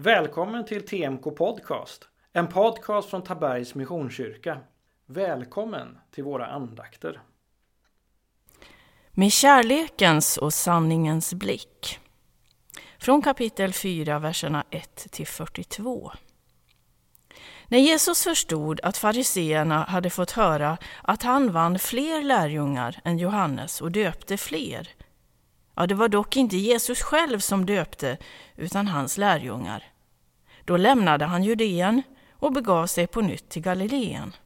Välkommen till TMK Podcast, en podcast från Tabergs Missionskyrka. Välkommen till våra andakter. Med kärlekens och sanningens blick. Från kapitel 4, verserna 1 till 42. När Jesus förstod att fariseerna hade fått höra att han vann fler lärjungar än Johannes och döpte fler. Ja, det var dock inte Jesus själv som döpte, utan hans lärjungar. Då lämnade han Judeen och begav sig på nytt till Galileen.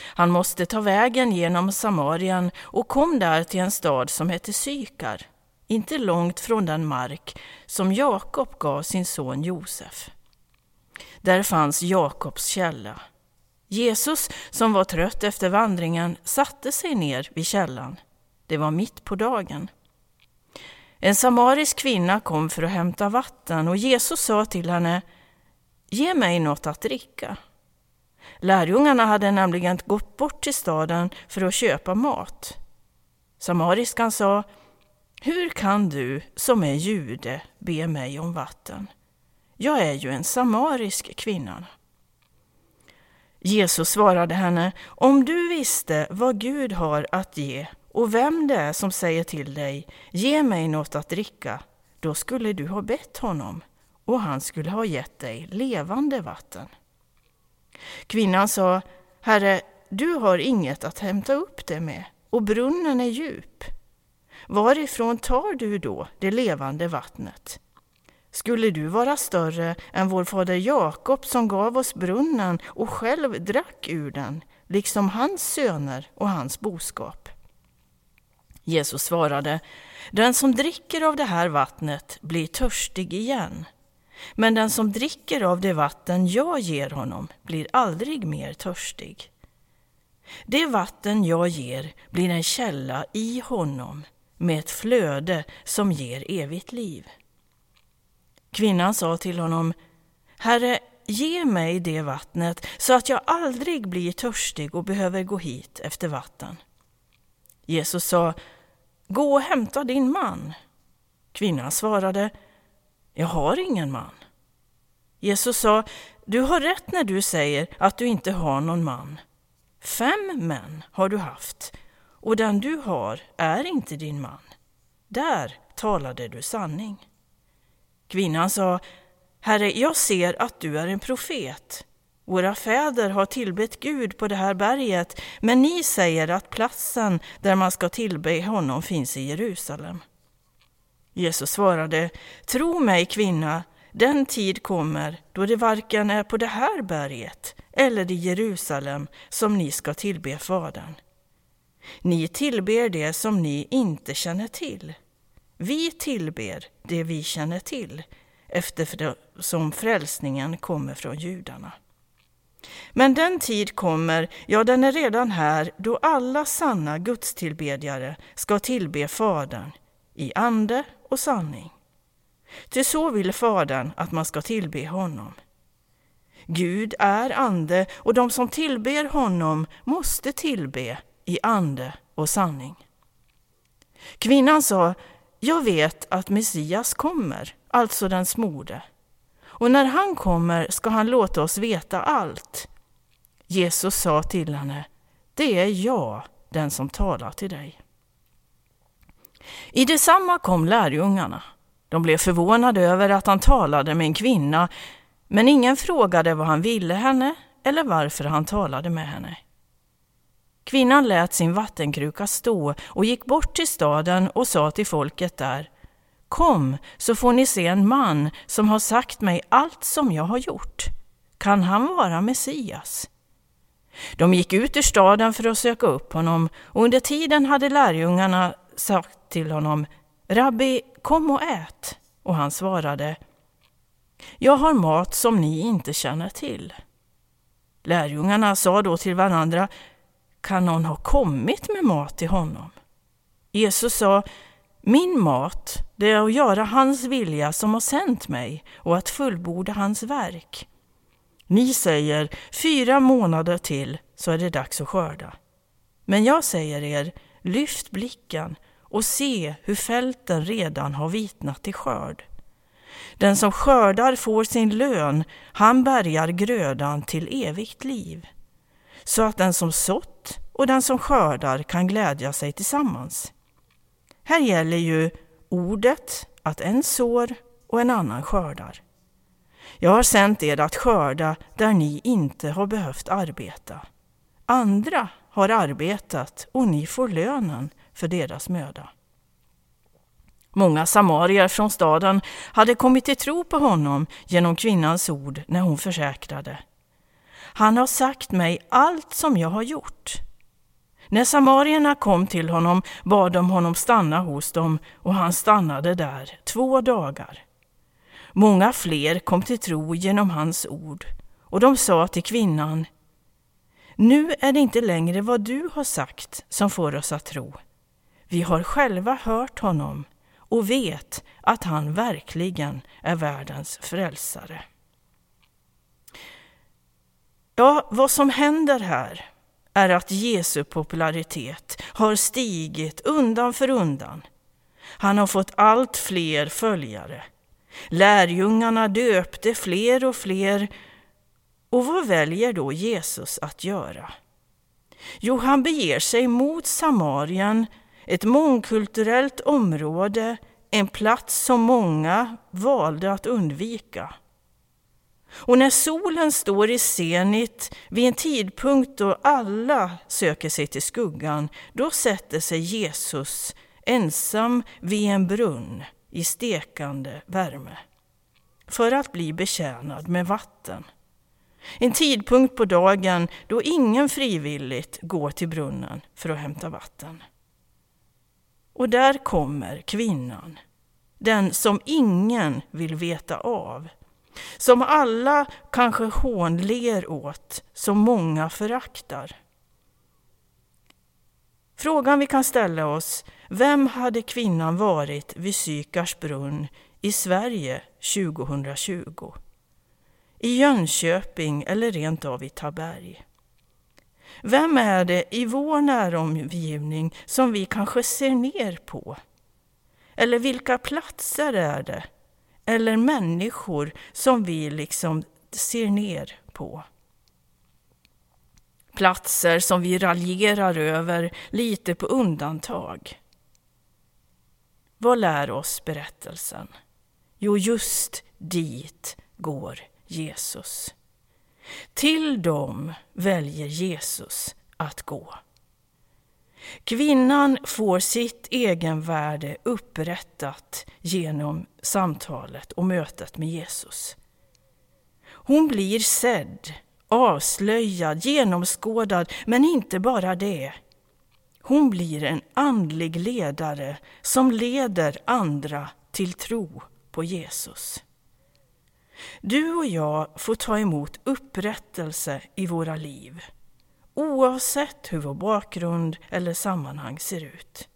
Han måste ta vägen genom Samarien och kom där till en stad som hette Sykar, inte långt från den mark som Jakob gav sin son Josef. Där fanns Jakobs källa. Jesus, som var trött efter vandringen, satte sig ner vid källan. Det var mitt på dagen. En samarisk kvinna kom för att hämta vatten och Jesus sa till henne Ge mig något att dricka. Lärjungarna hade nämligen gått bort till staden för att köpa mat. Samariskan sa Hur kan du, som är jude, be mig om vatten? Jag är ju en samarisk kvinna. Jesus svarade henne, om du visste vad Gud har att ge och vem det är som säger till dig, ge mig något att dricka, då skulle du ha bett honom och han skulle ha gett dig levande vatten. Kvinnan sa, Herre, du har inget att hämta upp det med och brunnen är djup. Varifrån tar du då det levande vattnet? Skulle du vara större än vår fader Jakob som gav oss brunnen och själv drack ur den, liksom hans söner och hans boskap? Jesus svarade, den som dricker av det här vattnet blir törstig igen. Men den som dricker av det vatten jag ger honom blir aldrig mer törstig. Det vatten jag ger blir en källa i honom med ett flöde som ger evigt liv. Kvinnan sa till honom, Herre, ge mig det vattnet så att jag aldrig blir törstig och behöver gå hit efter vatten. Jesus sa, Gå och hämta din man. Kvinnan svarade, Jag har ingen man. Jesus sa, Du har rätt när du säger att du inte har någon man. Fem män har du haft, och den du har är inte din man. Där talade du sanning. Kvinnan sa, Herre, jag ser att du är en profet. Våra fäder har tillbett Gud på det här berget, men ni säger att platsen där man ska tillbe honom finns i Jerusalem. Jesus svarade, Tro mig kvinna, den tid kommer då det varken är på det här berget eller i Jerusalem som ni ska tillbe Fadern. Ni tillber det som ni inte känner till. Vi tillber det vi känner till, eftersom frälsningen kommer från judarna. Men den tid kommer, ja den är redan här, då alla sanna gudstillbedjare ska tillbe Fadern i ande och sanning. Till så vill Fadern att man ska tillbe honom. Gud är ande och de som tillber honom måste tillbe i ande och sanning. Kvinnan sa, jag vet att Messias kommer, alltså den smorde. Och när han kommer ska han låta oss veta allt. Jesus sa till henne, det är jag, den som talar till dig. I detsamma kom lärjungarna. De blev förvånade över att han talade med en kvinna, men ingen frågade vad han ville henne eller varför han talade med henne. Kvinnan lät sin vattenkruka stå och gick bort till staden och sa till folket där Kom, så får ni se en man som har sagt mig allt som jag har gjort. Kan han vara Messias? De gick ut ur staden för att söka upp honom och under tiden hade lärjungarna sagt till honom Rabbi, kom och ät. Och han svarade Jag har mat som ni inte känner till. Lärjungarna sa då till varandra Kan någon ha kommit med mat till honom? Jesus sa min mat, det är att göra hans vilja som har sänt mig och att fullborda hans verk. Ni säger fyra månader till så är det dags att skörda. Men jag säger er, lyft blicken och se hur fälten redan har vitnat till skörd. Den som skördar får sin lön, han bärgar grödan till evigt liv. Så att den som sått och den som skördar kan glädja sig tillsammans. Här gäller ju ordet att en sår och en annan skördar. Jag har sänt er att skörda där ni inte har behövt arbeta. Andra har arbetat och ni får lönen för deras möda. Många samarier från staden hade kommit till tro på honom genom kvinnans ord när hon försäkrade. Han har sagt mig allt som jag har gjort. När samarierna kom till honom bad de honom stanna hos dem och han stannade där två dagar. Många fler kom till tro genom hans ord och de sa till kvinnan Nu är det inte längre vad du har sagt som får oss att tro. Vi har själva hört honom och vet att han verkligen är världens frälsare. Ja, vad som händer här är att Jesu popularitet har stigit undan för undan. Han har fått allt fler följare. Lärjungarna döpte fler och fler. Och vad väljer då Jesus att göra? Jo, han beger sig mot Samarien, ett mångkulturellt område, en plats som många valde att undvika. Och när solen står i senit vid en tidpunkt då alla söker sig till skuggan, då sätter sig Jesus ensam vid en brunn i stekande värme för att bli betjänad med vatten. En tidpunkt på dagen då ingen frivilligt går till brunnen för att hämta vatten. Och där kommer kvinnan, den som ingen vill veta av som alla kanske hånler åt, som många föraktar. Frågan vi kan ställa oss, vem hade kvinnan varit vid Sykars brunn i Sverige 2020? I Jönköping eller rent av i Taberg? Vem är det i vår näromgivning som vi kanske ser ner på? Eller vilka platser är det eller människor som vi liksom ser ner på. Platser som vi raljerar över lite på undantag. Vad lär oss berättelsen? Jo, just dit går Jesus. Till dem väljer Jesus att gå. Kvinnan får sitt egenvärde upprättat genom samtalet och mötet med Jesus. Hon blir sedd, avslöjad, genomskådad, men inte bara det. Hon blir en andlig ledare som leder andra till tro på Jesus. Du och jag får ta emot upprättelse i våra liv oavsett hur vår bakgrund eller sammanhang ser ut.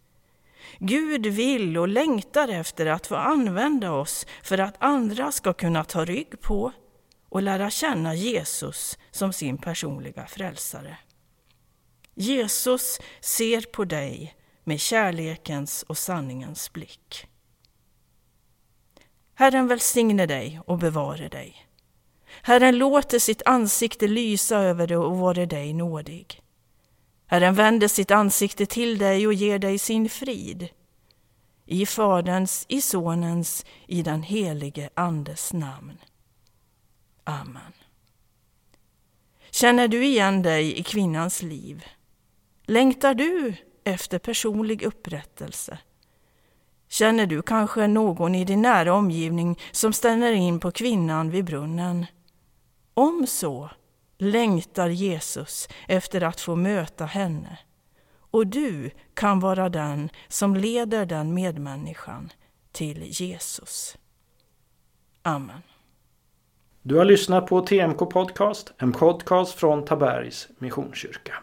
Gud vill och längtar efter att få använda oss för att andra ska kunna ta rygg på och lära känna Jesus som sin personliga frälsare. Jesus ser på dig med kärlekens och sanningens blick. Herren välsigne dig och bevare dig. Herren låter sitt ansikte lysa över dig och vare dig nådig. Herren vänder sitt ansikte till dig och ger dig sin frid. I Faderns, i Sonens, i den helige Andes namn. Amen. Känner du igen dig i kvinnans liv? Längtar du efter personlig upprättelse? Känner du kanske någon i din nära omgivning som ställer in på kvinnan vid brunnen? Om så längtar Jesus efter att få möta henne och du kan vara den som leder den medmänniskan till Jesus. Amen. Du har lyssnat på TMK Podcast, en podcast från Tabergs Missionskyrka.